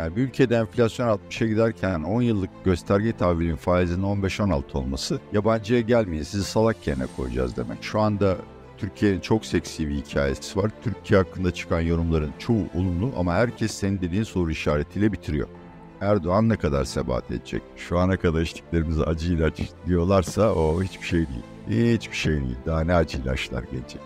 Yani bir ülkede enflasyon 60'a giderken 10 yıllık gösterge tahvilin faizinin 15-16 olması yabancıya gelmeyin sizi salak yerine koyacağız demek. Şu anda Türkiye'nin çok seksi bir hikayesi var. Türkiye hakkında çıkan yorumların çoğu olumlu ama herkes senin dediğin soru işaretiyle bitiriyor. Erdoğan ne kadar sebat edecek? Şu ana kadar içtiklerimizi acı ilaç diyorlarsa o hiçbir şey değil. Hiçbir şey değil. Daha ne acı ilaçlar gelecek.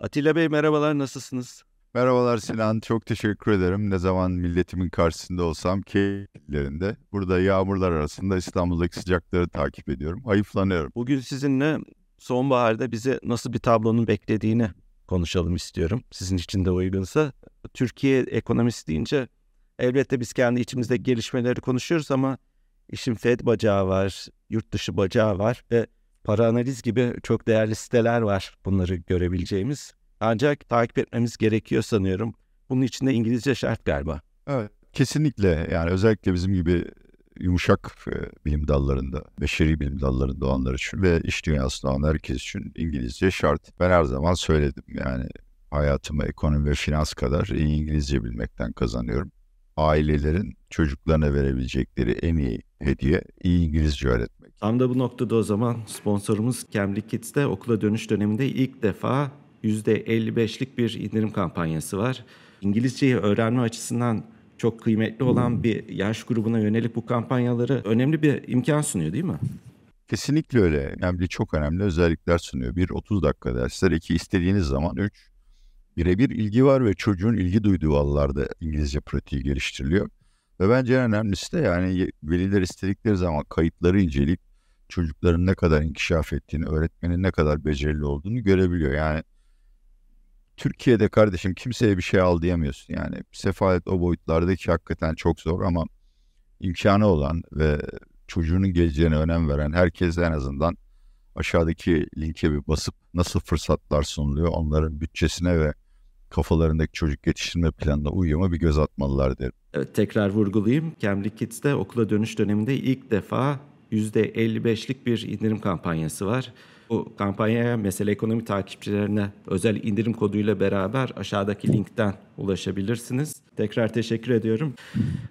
Atilla Bey merhabalar nasılsınız? Merhabalar Sinan, çok teşekkür ederim. Ne zaman milletimin karşısında olsam keyiflerinde. Burada yağmurlar arasında İstanbul'daki sıcakları takip ediyorum. Hayıflanıyorum. Bugün sizinle sonbaharda bize nasıl bir tablonun beklediğini konuşalım istiyorum. Sizin için de uygunsa. Türkiye ekonomisi deyince elbette biz kendi içimizde gelişmeleri konuşuyoruz ama işin Fed bacağı var, yurt dışı bacağı var ve para analiz gibi çok değerli siteler var bunları görebileceğimiz. Ancak takip etmemiz gerekiyor sanıyorum. Bunun için de İngilizce şart galiba. Evet. Kesinlikle yani özellikle bizim gibi yumuşak e, bilim dallarında, beşeri bilim dallarında olanlar için ve iş dünyasında olan herkes için İngilizce şart. Ben her zaman söyledim yani hayatımı ekonomi ve finans kadar iyi İngilizce bilmekten kazanıyorum. Ailelerin çocuklarına verebilecekleri en iyi hediye iyi İngilizce öğretmek. Tam da bu noktada o zaman sponsorumuz Cambly Kids'te okula dönüş döneminde ilk defa %55'lik bir indirim kampanyası var. İngilizceyi öğrenme açısından çok kıymetli olan bir yaş grubuna yönelik bu kampanyaları önemli bir imkan sunuyor değil mi? Kesinlikle öyle. Bir çok önemli özellikler sunuyor. Bir 30 dakika dersler, iki istediğiniz zaman üç birebir ilgi var ve çocuğun ilgi duyduğu alanlarda İngilizce pratiği geliştiriliyor. Ve bence en önemlisi de yani veliler istedikleri zaman kayıtları inceleyip çocukların ne kadar inkişaf ettiğini, öğretmenin ne kadar becerili olduğunu görebiliyor. Yani Türkiye'de kardeşim kimseye bir şey al diyemiyorsun. Yani sefalet o boyutlardaki hakikaten çok zor ama imkanı olan ve çocuğunun geleceğine önem veren herkes en azından aşağıdaki linke bir basıp nasıl fırsatlar sunuluyor onların bütçesine ve kafalarındaki çocuk yetiştirme planına uyuma bir göz atmalılar derim. Evet, tekrar vurgulayayım. Cambly Kids'te okula dönüş döneminde ilk defa %55'lik bir indirim kampanyası var. Bu kampanyaya mesele ekonomi takipçilerine özel indirim koduyla beraber aşağıdaki linkten ulaşabilirsiniz. Tekrar teşekkür ediyorum.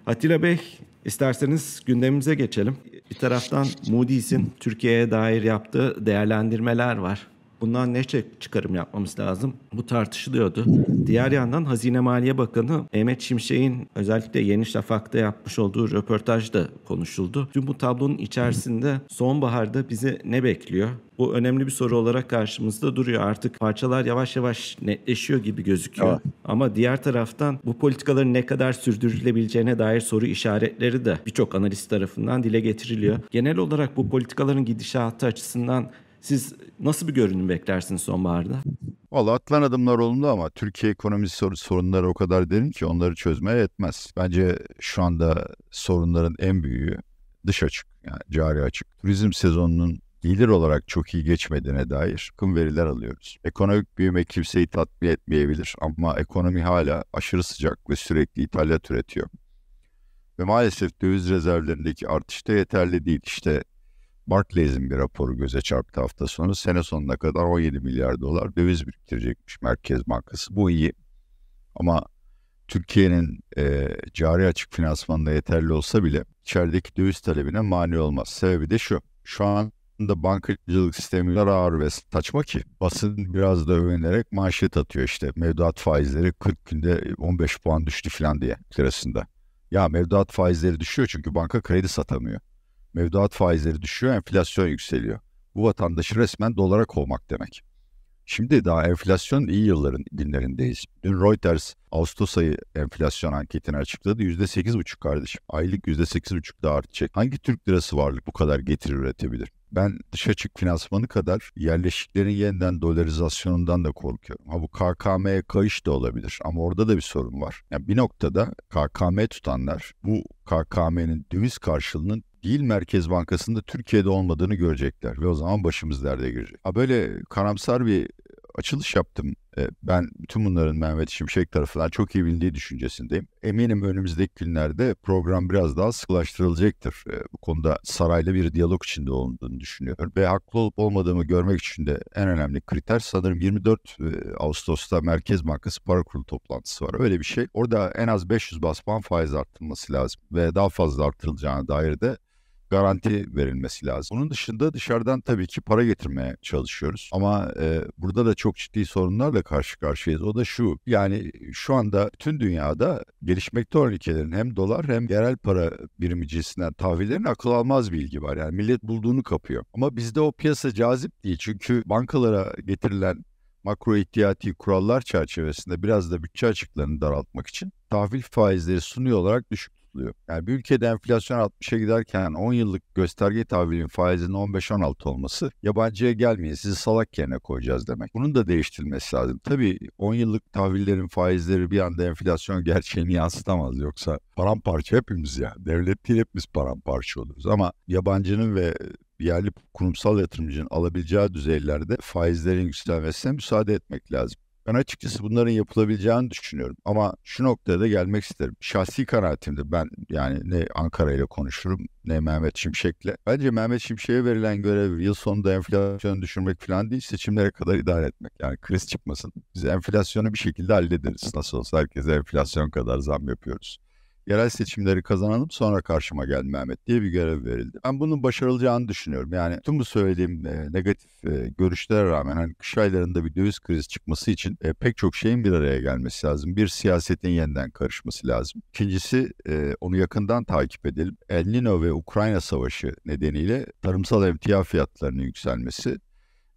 Atilla Bey, isterseniz gündemimize geçelim. Bir taraftan Moody's'in Türkiye'ye dair yaptığı değerlendirmeler var. Bundan ne çıkarım yapmamız lazım? Bu tartışılıyordu. Diğer yandan Hazine Maliye Bakanı Mehmet Şimşek'in özellikle Yeni Şafak'ta yapmış olduğu röportajda konuşuldu. Tüm bu tablonun içerisinde sonbaharda bizi ne bekliyor? Bu önemli bir soru olarak karşımızda duruyor. Artık parçalar yavaş yavaş netleşiyor gibi gözüküyor. Evet. Ama diğer taraftan bu politikaların ne kadar sürdürülebileceğine dair soru işaretleri de birçok analist tarafından dile getiriliyor. Genel olarak bu politikaların gidişatı açısından siz nasıl bir görünüm beklersiniz sonbaharda? Valla atılan adımlar olumlu ama Türkiye ekonomisi sorunları o kadar derin ki onları çözmeye yetmez. Bence şu anda sorunların en büyüğü dış açık yani cari açık. Turizm sezonunun gelir olarak çok iyi geçmediğine dair kım veriler alıyoruz. Ekonomik büyüme kimseyi tatmin etmeyebilir ama ekonomi hala aşırı sıcak ve sürekli ithalat üretiyor. Ve maalesef döviz rezervlerindeki artış da yeterli değil. İşte Barclays'in bir raporu göze çarptı hafta sonu. Sene sonuna kadar 17 milyar dolar döviz biriktirecekmiş Merkez Bankası. Bu iyi. Ama Türkiye'nin e, cari açık finansmanında yeterli olsa bile içerideki döviz talebine mani olmaz. Sebebi de şu. Şu anda bankacılık sistemi ağır ve saçma ki basın biraz da övünerek manşet atıyor işte mevduat faizleri 40 günde 15 puan düştü falan diye lirasında. Ya mevduat faizleri düşüyor çünkü banka kredi satamıyor. Mevduat faizleri düşüyor, enflasyon yükseliyor. Bu vatandaşı resmen dolara kovmak demek. Şimdi daha enflasyon iyi yılların günlerindeyiz. Dün Reuters Ağustos ayı enflasyon anketini açıkladı. %8,5 kardeşim. Aylık %8,5 daha artacak. Hangi Türk lirası varlık bu kadar getiri üretebilir? Ben dış açık finansmanı kadar yerleşiklerin yeniden dolarizasyonundan da korkuyorum. Ha bu KKM'ye kayış da olabilir ama orada da bir sorun var. Yani bir noktada KKM tutanlar bu KKM'nin döviz karşılığının değil Merkez Bankası'nda Türkiye'de olmadığını görecekler ve o zaman başımız derde girecek. Ha böyle karamsar bir açılış yaptım. E, ben bütün bunların Mehmet Şimşek tarafından çok iyi bildiği düşüncesindeyim. Eminim önümüzdeki günlerde program biraz daha sıkılaştırılacaktır. E, bu konuda sarayla bir diyalog içinde olduğunu düşünüyorum. Ve haklı olup olmadığımı görmek için de en önemli kriter sanırım 24 e, Ağustos'ta Merkez Bankası Para Kurulu toplantısı var. Öyle bir şey. Orada en az 500 bas faiz arttırılması lazım. Ve daha fazla artırılacağına dair de garanti verilmesi lazım. Bunun dışında dışarıdan tabii ki para getirmeye çalışıyoruz. Ama e, burada da çok ciddi sorunlarla karşı karşıyayız. O da şu yani şu anda tüm dünyada gelişmekte olan ülkelerin hem dolar hem yerel para birimi cinsinden tahvillerin akıl almaz bir ilgi var. Yani millet bulduğunu kapıyor. Ama bizde o piyasa cazip değil. Çünkü bankalara getirilen makro ihtiyati kurallar çerçevesinde biraz da bütçe açıklarını daraltmak için tahvil faizleri sunuyor olarak düşük tutuluyor. Yani bir ülkede enflasyon 60'a giderken 10 yıllık gösterge tahvilin faizinin 15-16 olması yabancıya gelmeyin sizi salak yerine koyacağız demek. Bunun da değiştirilmesi lazım. Tabii 10 yıllık tahvillerin faizleri bir anda enflasyon gerçeğini yansıtamaz. Yoksa paramparça hepimiz ya. Devlet değil hepimiz paramparça oluruz. Ama yabancının ve yerli kurumsal yatırımcının alabileceği düzeylerde faizlerin yükselmesine müsaade etmek lazım. Ben açıkçası bunların yapılabileceğini düşünüyorum. Ama şu noktada gelmek isterim. Şahsi kanaatimde ben yani ne Ankara ile konuşurum ne Mehmet Şimşek'le. Bence Mehmet Şimşek'e verilen görev yıl sonunda enflasyonu düşürmek falan değil seçimlere kadar idare etmek. Yani kriz çıkmasın. Biz enflasyonu bir şekilde hallederiz. Nasıl olsa herkese enflasyon kadar zam yapıyoruz yerel seçimleri kazanalım sonra karşıma gel Mehmet diye bir görev verildi. Ben bunun başarılacağını düşünüyorum. Yani tüm bu söylediğim e, negatif e, görüşlere rağmen hani kış aylarında bir döviz krizi çıkması için e, pek çok şeyin bir araya gelmesi lazım. Bir siyasetin yeniden karışması lazım. İkincisi e, onu yakından takip edelim. El Nino ve Ukrayna Savaşı nedeniyle tarımsal emtia fiyatlarının yükselmesi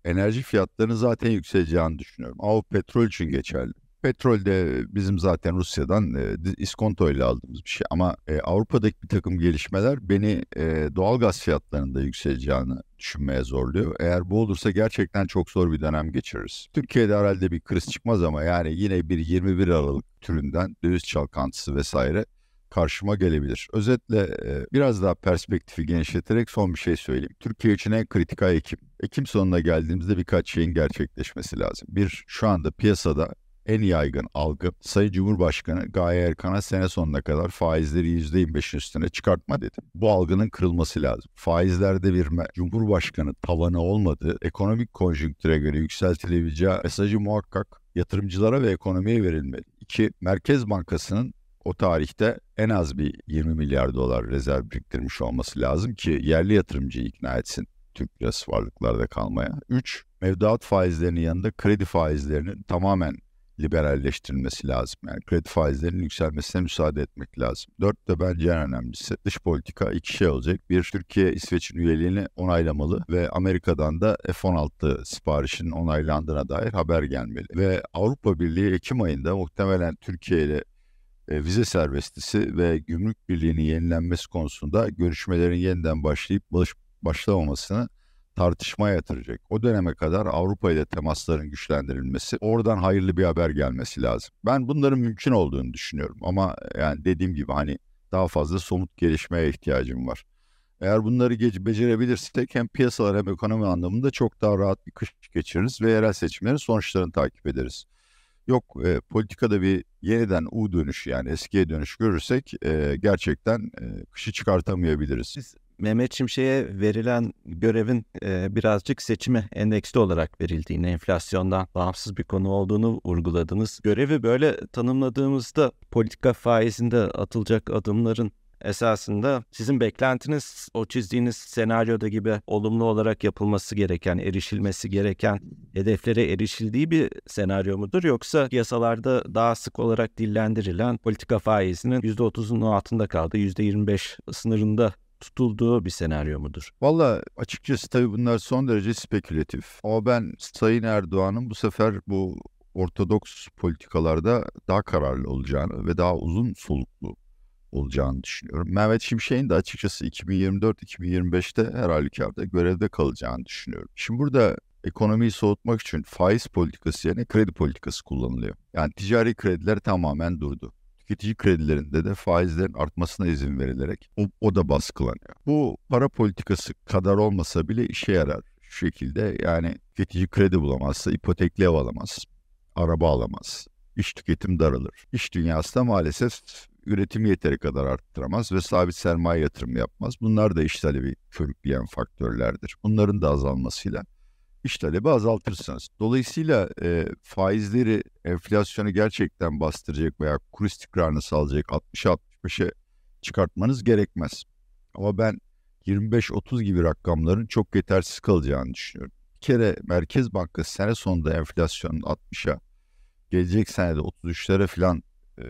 enerji fiyatlarının zaten yükseleceğini düşünüyorum. Ama petrol için geçerli. Petrol de bizim zaten Rusya'dan e, iskonto ile aldığımız bir şey. Ama e, Avrupa'daki bir takım gelişmeler beni e, doğal gaz fiyatlarında yükseleceğini düşünmeye zorluyor. Eğer bu olursa gerçekten çok zor bir dönem geçiririz. Türkiye'de herhalde bir kriz çıkmaz ama yani yine bir 21 Aralık türünden döviz çalkantısı vesaire karşıma gelebilir. Özetle e, biraz daha perspektifi genişleterek son bir şey söyleyeyim. Türkiye için en kritik ay Ekim. Ekim sonuna geldiğimizde birkaç şeyin gerçekleşmesi lazım. Bir, şu anda piyasada en yaygın algı Sayın Cumhurbaşkanı Gaye Erkan'a sene sonuna kadar faizleri %25'in üstüne çıkartma dedi. Bu algının kırılması lazım. Faizlerde bir Cumhurbaşkanı tavanı olmadığı, ekonomik konjonktüre göre yükseltilebileceği mesajı muhakkak yatırımcılara ve ekonomiye verilmeli. İki, Merkez Bankası'nın o tarihte en az bir 20 milyar dolar rezerv biriktirmiş olması lazım ki yerli yatırımcıyı ikna etsin Türk lirası varlıklarda kalmaya. 3. Mevduat faizlerinin yanında kredi faizlerinin tamamen liberalleştirilmesi lazım. Yani kredi faizlerinin yükselmesine müsaade etmek lazım. Dört de bence en önemlisi dış politika iki şey olacak. Bir, Türkiye İsveç'in üyeliğini onaylamalı ve Amerika'dan da F-16 siparişinin onaylandığına dair haber gelmeli. Ve Avrupa Birliği Ekim ayında muhtemelen Türkiye ile e, vize serbestisi ve gümrük birliğinin yenilenmesi konusunda görüşmelerin yeniden başlayıp başlamamasını tartışmaya yatıracak. O döneme kadar Avrupa ile temasların güçlendirilmesi, oradan hayırlı bir haber gelmesi lazım. Ben bunların mümkün olduğunu düşünüyorum ama yani dediğim gibi hani daha fazla somut gelişmeye ihtiyacım var. Eğer bunları geç, becerebilirsek hem piyasalar hem ekonomi anlamında çok daha rahat bir kış geçiririz ve yerel seçimlerin sonuçlarını takip ederiz. Yok e, politikada bir yeniden U dönüş yani eskiye dönüş görürsek e, gerçekten e, kışı çıkartamayabiliriz. Biz Mehmet Şimşek'e verilen görevin e, birazcık seçime endeksli olarak verildiğini, enflasyondan bağımsız bir konu olduğunu vurguladınız. Görevi böyle tanımladığımızda politika faizinde atılacak adımların esasında sizin beklentiniz o çizdiğiniz senaryoda gibi olumlu olarak yapılması gereken, erişilmesi gereken hedeflere erişildiği bir senaryo mudur? Yoksa yasalarda daha sık olarak dillendirilen politika faizinin %30'un altında kaldığı %25 sınırında tutulduğu bir senaryo mudur? Valla açıkçası tabii bunlar son derece spekülatif. Ama ben Sayın Erdoğan'ın bu sefer bu ortodoks politikalarda daha kararlı olacağını ve daha uzun soluklu olacağını düşünüyorum. Mehmet Şimşek'in de açıkçası 2024-2025'te her görevde kalacağını düşünüyorum. Şimdi burada ekonomiyi soğutmak için faiz politikası yerine kredi politikası kullanılıyor. Yani ticari krediler tamamen durdu tüketici kredilerinde de faizlerin artmasına izin verilerek o, o da baskılanıyor. Bu para politikası kadar olmasa bile işe yarar. şu şekilde yani tüketici kredi bulamazsa ipotekli ev alamaz, araba alamaz, iş tüketim daralır. İş dünyası da maalesef üretimi yeteri kadar arttıramaz ve sabit sermaye yatırım yapmaz. Bunlar da iş talebi körükleyen faktörlerdir. Bunların da azalmasıyla iş talebi azaltırsınız. Dolayısıyla e, faizleri enflasyonu gerçekten bastıracak veya kur istikrarını sağlayacak 60'a 65'e çıkartmanız gerekmez. Ama ben 25-30 gibi rakamların çok yetersiz kalacağını düşünüyorum. Bir kere Merkez Bankası sene sonunda enflasyonun 60'a, gelecek senede 33'lere falan e,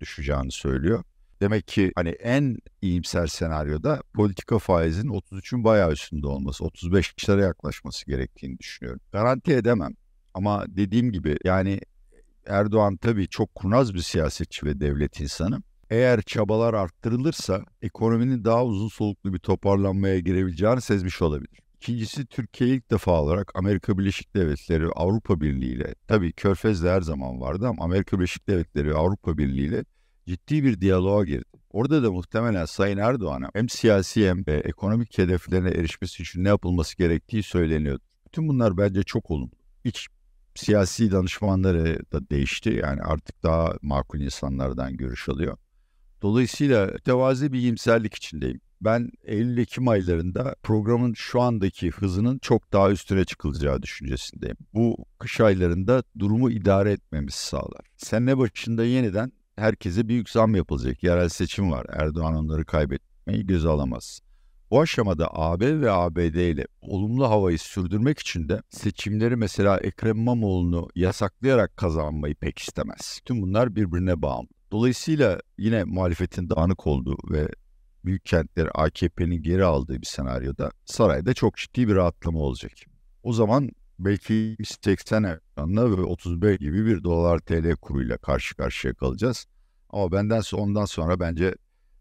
düşeceğini söylüyor. Demek ki hani en iyimser senaryoda politika faizinin 33'ün bayağı üstünde olması, 35'lere yaklaşması gerektiğini düşünüyorum. Garanti edemem ama dediğim gibi yani Erdoğan tabii çok kurnaz bir siyasetçi ve devlet insanı. Eğer çabalar arttırılırsa ekonominin daha uzun soluklu bir toparlanmaya girebileceğini sezmiş olabilir. İkincisi Türkiye ilk defa olarak Amerika Birleşik Devletleri Avrupa Birliği ile tabii Körfez'de her zaman vardı ama Amerika Birleşik Devletleri Avrupa Birliği ile ciddi bir diyaloğa girdi. Orada da muhtemelen Sayın Erdoğan'a hem siyasi hem de ekonomik hedeflerine erişmesi için ne yapılması gerektiği söyleniyordu. Bütün bunlar bence çok olumlu. İç siyasi danışmanları da değişti. Yani artık daha makul insanlardan görüş alıyor. Dolayısıyla tevazi bir iyimserlik içindeyim. Ben Eylül-Ekim aylarında programın şu andaki hızının çok daha üstüne çıkılacağı düşüncesindeyim. Bu kış aylarında durumu idare etmemizi sağlar. Sene başında yeniden herkese büyük zam yapılacak. Yerel seçim var. Erdoğan onları kaybetmeyi göze alamaz. Bu aşamada AB ve ABD ile olumlu havayı sürdürmek için de seçimleri mesela Ekrem İmamoğlu'nu yasaklayarak kazanmayı pek istemez. Tüm bunlar birbirine bağımlı. Dolayısıyla yine muhalefetin dağınık olduğu ve büyük kentleri AKP'nin geri aldığı bir senaryoda sarayda çok ciddi bir rahatlama olacak. O zaman belki 80 oranla ve 35 gibi bir dolar TL kuruyla karşı karşıya kalacağız. Ama benden ondan sonra bence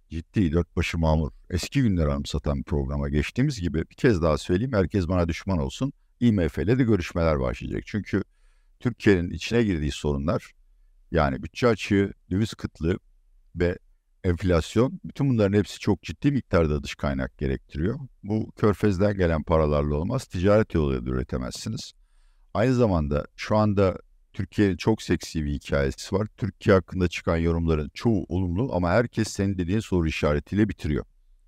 ciddi dört başı mamur eski günler anımsatan bir programa geçtiğimiz gibi bir kez daha söyleyeyim herkes bana düşman olsun. IMF ile de görüşmeler başlayacak. Çünkü Türkiye'nin içine girdiği sorunlar yani bütçe açığı, döviz kıtlığı ve enflasyon bütün bunların hepsi çok ciddi miktarda dış kaynak gerektiriyor. Bu körfezden gelen paralarla olmaz. Ticaret yoluyla da üretemezsiniz. Aynı zamanda şu anda Türkiye'nin çok seksi bir hikayesi var. Türkiye hakkında çıkan yorumların çoğu olumlu ama herkes senin dediğin soru işaretiyle bitiriyor.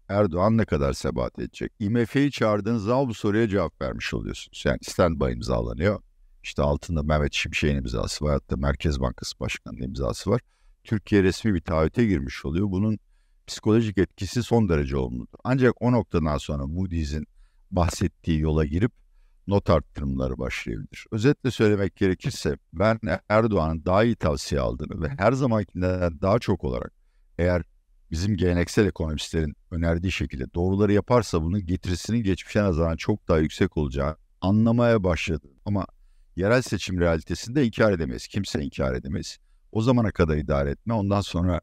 Erdoğan ne kadar sebat edecek? IMF'yi çağırdığınız zaman bu soruya cevap vermiş oluyorsunuz. Yani standby imzalanıyor. İşte altında Mehmet Şimşek'in imzası var. Hatta Merkez Bankası Başkanı'nın imzası var. Türkiye resmi bir taahhüte girmiş oluyor. Bunun psikolojik etkisi son derece olumludur. Ancak o noktadan sonra Moody's'in bahsettiği yola girip not arttırımları başlayabilir. Özetle söylemek gerekirse ben Erdoğan'ın daha iyi tavsiye aldığını ve her zamankinden daha çok olarak eğer bizim geleneksel ekonomistlerin önerdiği şekilde doğruları yaparsa bunun getirisinin geçmişe nazaran çok daha yüksek olacağı anlamaya başladı. Ama yerel seçim realitesinde inkar edemeyiz. Kimse inkar edemez. O zamana kadar idare etme. Ondan sonra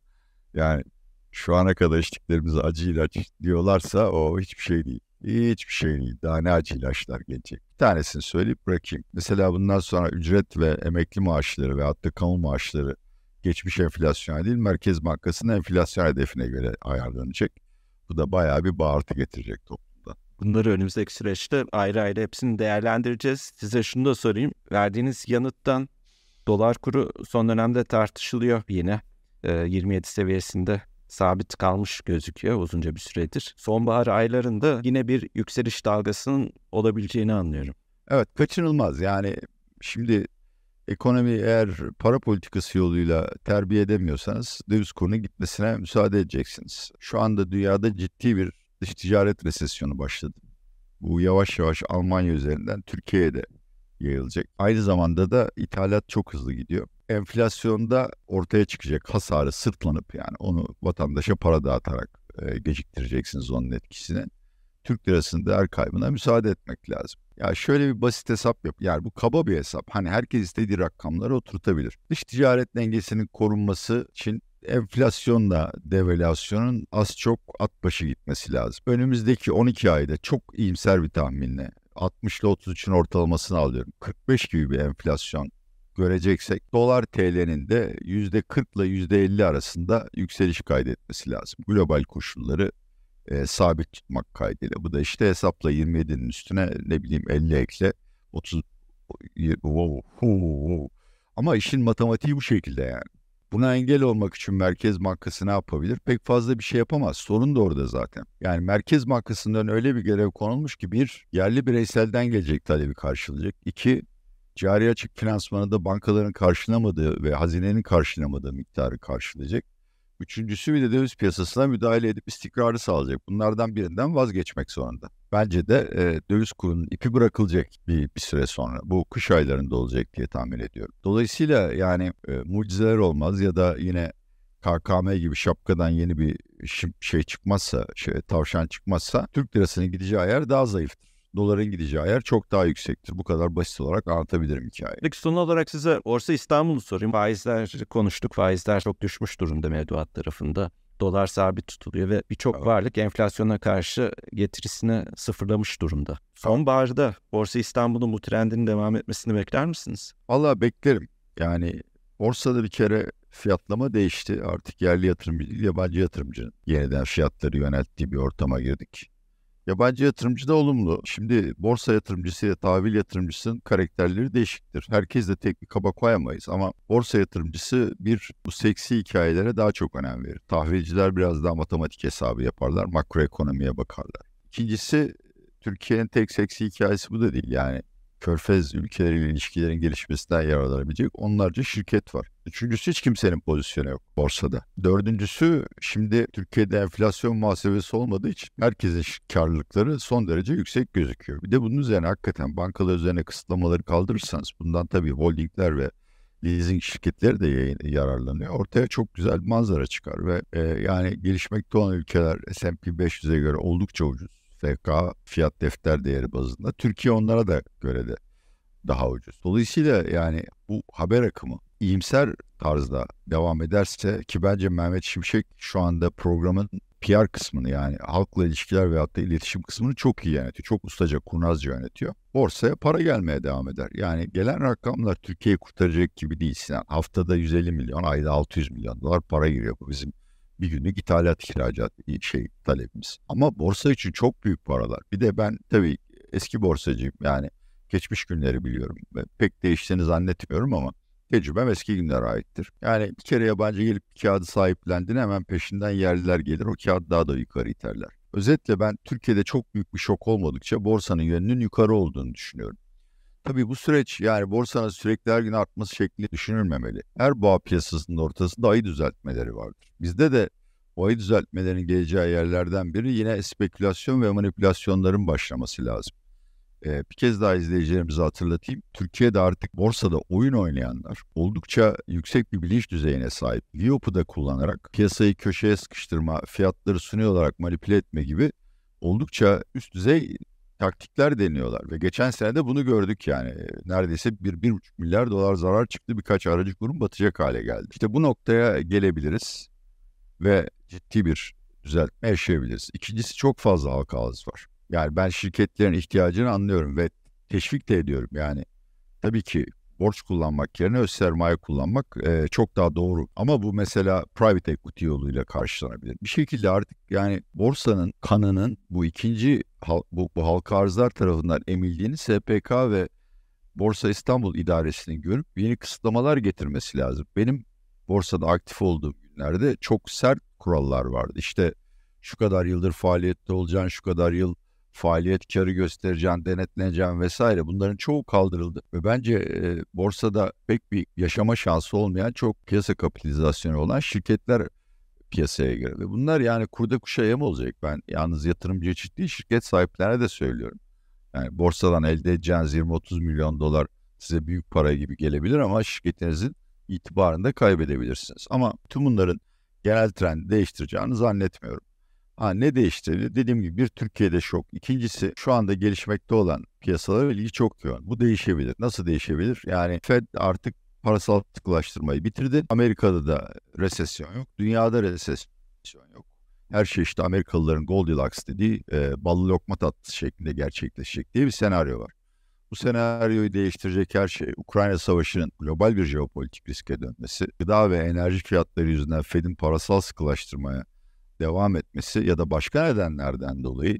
yani şu ana kadar içtiklerimiz acı ilaç diyorlarsa o hiçbir şey değil. Hiçbir şey değil. Daha ne acı ilaçlar gelecek. Bir tanesini söyleyip bırakayım. Mesela bundan sonra ücret ve emekli maaşları ve hatta kamu maaşları geçmiş enflasyona değil Merkez Bankası'nın enflasyon hedefine göre ayarlanacak. Bu da bayağı bir bağırtı getirecek toplumda. Bunları önümüzdeki süreçte ayrı ayrı hepsini değerlendireceğiz. Size şunu da sorayım. Verdiğiniz yanıttan dolar kuru son dönemde tartışılıyor yine. E, 27 seviyesinde sabit kalmış gözüküyor uzunca bir süredir. Sonbahar aylarında yine bir yükseliş dalgasının olabileceğini anlıyorum. Evet kaçınılmaz yani şimdi ekonomi eğer para politikası yoluyla terbiye edemiyorsanız döviz kurunun gitmesine müsaade edeceksiniz. Şu anda dünyada ciddi bir dış ticaret resesyonu başladı. Bu yavaş yavaş Almanya üzerinden Türkiye'ye de yayılacak. Aynı zamanda da ithalat çok hızlı gidiyor. Enflasyonda ortaya çıkacak hasarı sırtlanıp yani onu vatandaşa para dağıtarak e, geciktireceksiniz onun etkisini. Türk lirasının değer kaybına müsaade etmek lazım. Ya şöyle bir basit hesap yap. Yani bu kaba bir hesap. Hani herkes istediği rakamları oturtabilir. Dış ticaret dengesinin korunması için enflasyonla devalüasyonun az çok at başı gitmesi lazım. Önümüzdeki 12 ayda çok iyimser bir tahminle 60 ile 33'ün ortalamasını alıyorum. 45 gibi bir enflasyon göreceksek dolar TL'nin de %40 ile %50 arasında yükseliş kaydetmesi lazım. Global koşulları e, sabit tutmak kaydıyla. Bu da işte hesapla 27'nin üstüne ne bileyim 50 ekle 30 wow, wow. Ama işin matematiği bu şekilde yani. Buna engel olmak için Merkez Bankası ne yapabilir? Pek fazla bir şey yapamaz. Sorun da orada zaten. Yani Merkez Bankası'ndan öyle bir görev konulmuş ki bir, yerli bireyselden gelecek talebi karşılayacak. İki, cari açık finansmanı da bankaların karşılamadığı ve hazinenin karşılamadığı miktarı karşılayacak. Üçüncüsü bir de döviz piyasasına müdahale edip istikrarı sağlayacak. Bunlardan birinden vazgeçmek zorunda. Bence de e, döviz kurunun ipi bırakılacak bir, bir süre sonra. Bu kış aylarında olacak diye tahmin ediyorum. Dolayısıyla yani e, mucizeler olmaz ya da yine KKM gibi şapkadan yeni bir şey çıkmazsa, şey, tavşan çıkmazsa Türk lirasının gideceği yer daha zayıftır doların gideceği yer çok daha yüksektir. Bu kadar basit olarak anlatabilirim hikayeyi. Peki son olarak size Borsa İstanbul'u sorayım. Faizler konuştuk. Faizler çok düşmüş durumda mevduat tarafında. Dolar sabit tutuluyor ve birçok evet. varlık enflasyona karşı getirisini sıfırlamış durumda. Sonbaharda Borsa İstanbul'un bu trendinin devam etmesini bekler misiniz? Valla beklerim. Yani borsada bir kere fiyatlama değişti. Artık yerli yatırımcı yabancı yatırımcının yeniden fiyatları yönelttiği bir ortama girdik. Yabancı yatırımcı da olumlu. Şimdi borsa yatırımcısı ile tahvil yatırımcısının karakterleri değişiktir. Herkes de tek bir kaba koyamayız ama borsa yatırımcısı bir bu seksi hikayelere daha çok önem verir. Tahvilciler biraz daha matematik hesabı yaparlar, makroekonomiye bakarlar. İkincisi Türkiye'nin tek seksi hikayesi bu da değil. Yani körfez ülkeleriyle ilişkilerin gelişmesinden yararlanabilecek onlarca şirket var. Üçüncüsü hiç kimsenin pozisyonu yok borsada. Dördüncüsü şimdi Türkiye'de enflasyon muhasebesi olmadığı için herkesin karlılıkları son derece yüksek gözüküyor. Bir de bunun üzerine hakikaten bankalar üzerine kısıtlamaları kaldırırsanız bundan tabii holdingler ve leasing şirketleri de yararlanıyor. Ortaya çok güzel manzara çıkar ve e, yani gelişmekte olan ülkeler S&P 500'e göre oldukça ucuz. FK fiyat defter değeri bazında. Türkiye onlara da göre de daha ucuz. Dolayısıyla yani bu haber akımı iyimser tarzda devam ederse ki bence Mehmet Şimşek şu anda programın PR kısmını yani halkla ilişkiler veyahut da iletişim kısmını çok iyi yönetiyor. Çok ustaca, kurnazca yönetiyor. Borsaya para gelmeye devam eder. Yani gelen rakamlar Türkiye'yi kurtaracak gibi değil Sinan. Haftada 150 milyon, ayda 600 milyon dolar para giriyor. Bu bizim bir günlük ithalat ihracat şey talebimiz. Ama borsa için çok büyük paralar. Bir de ben tabii eski borsacıyım yani geçmiş günleri biliyorum. Pek değiştiğini zannetmiyorum ama tecrübem eski günlere aittir. Yani bir kere yabancı gelip bir kağıdı sahiplendiğinde hemen peşinden yerliler gelir. O kağıt daha da yukarı iterler. Özetle ben Türkiye'de çok büyük bir şok olmadıkça borsanın yönünün yukarı olduğunu düşünüyorum. Tabii bu süreç yani borsanın sürekli her gün artması şekli düşünülmemeli. Her boğa piyasasının ortasında ayı düzeltmeleri vardır. Bizde de o ayı düzeltmelerin geleceği yerlerden biri yine spekülasyon ve manipülasyonların başlaması lazım. Ee, bir kez daha izleyicilerimize hatırlatayım. Türkiye'de artık borsada oyun oynayanlar oldukça yüksek bir bilinç düzeyine sahip. VIOP'u da kullanarak piyasayı köşeye sıkıştırma, fiyatları suni olarak manipüle etme gibi oldukça üst düzey taktikler deniyorlar ve geçen sene de bunu gördük yani neredeyse bir, bir buçuk milyar dolar zarar çıktı birkaç aracı kurum batacak hale geldi. İşte bu noktaya gelebiliriz ve ciddi bir düzeltme yaşayabiliriz. İkincisi çok fazla halka ağız var. Yani ben şirketlerin ihtiyacını anlıyorum ve teşvik de ediyorum. Yani tabii ki borç kullanmak yerine öz sermaye kullanmak e, çok daha doğru. Ama bu mesela private equity yoluyla karşılanabilir. Bir şekilde artık yani borsanın kanının bu ikinci bu, bu halka arzlar tarafından emildiğini SPK ve Borsa İstanbul idaresinin görüp yeni kısıtlamalar getirmesi lazım. Benim borsada aktif olduğum günlerde çok sert kurallar vardı. İşte şu kadar yıldır faaliyette olacaksın, şu kadar yıl faaliyet karı göstereceğin, denetleneceğin vesaire bunların çoğu kaldırıldı. Ve bence e, borsada pek bir yaşama şansı olmayan çok piyasa kapitalizasyonu olan şirketler piyasaya girdi. Bunlar yani kurda kuşa yem olacak. Ben yalnız yatırımcı için değil şirket sahiplerine de söylüyorum. Yani borsadan elde edeceğiniz 20-30 milyon dolar size büyük para gibi gelebilir ama şirketinizin itibarını da kaybedebilirsiniz. Ama tüm bunların genel trendi değiştireceğini zannetmiyorum. Ha, ne değiştirdi? Dediğim gibi bir Türkiye'de şok. İkincisi şu anda gelişmekte olan piyasalara ilgi çok yoğun. Bu değişebilir. Nasıl değişebilir? Yani Fed artık parasal sıkılaştırmayı bitirdi. Amerika'da da resesyon yok. Dünyada resesyon yok. Her şey işte Amerikalıların Goldilocks dediği e, ballı lokma tatlısı şeklinde gerçekleşecek diye bir senaryo var. Bu senaryoyu değiştirecek her şey Ukrayna Savaşı'nın global bir jeopolitik riske dönmesi, gıda ve enerji fiyatları yüzünden Fed'in parasal sıkılaştırmaya devam etmesi ya da başka nedenlerden dolayı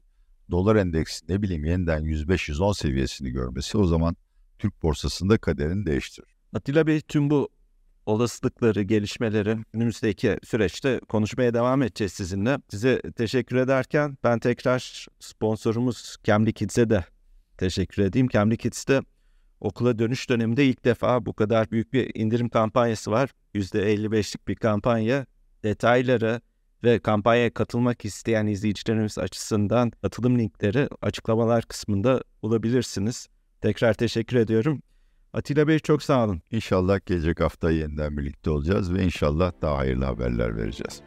dolar endeksi ne bileyim yeniden 105-110 seviyesini görmesi o zaman Türk borsasında kaderini değiştirir. Atilla Bey tüm bu olasılıkları, gelişmeleri önümüzdeki süreçte konuşmaya devam edeceğiz sizinle. Size teşekkür ederken ben tekrar sponsorumuz Cambly Kids'e de teşekkür edeyim. Cambly Kids'te okula dönüş döneminde ilk defa bu kadar büyük bir indirim kampanyası var. %55'lik bir kampanya. Detayları ve kampanyaya katılmak isteyen izleyicilerimiz açısından katılım linkleri açıklamalar kısmında bulabilirsiniz. Tekrar teşekkür ediyorum. Atilla Bey çok sağ olun. İnşallah gelecek hafta yeniden birlikte olacağız ve inşallah daha hayırlı haberler vereceğiz.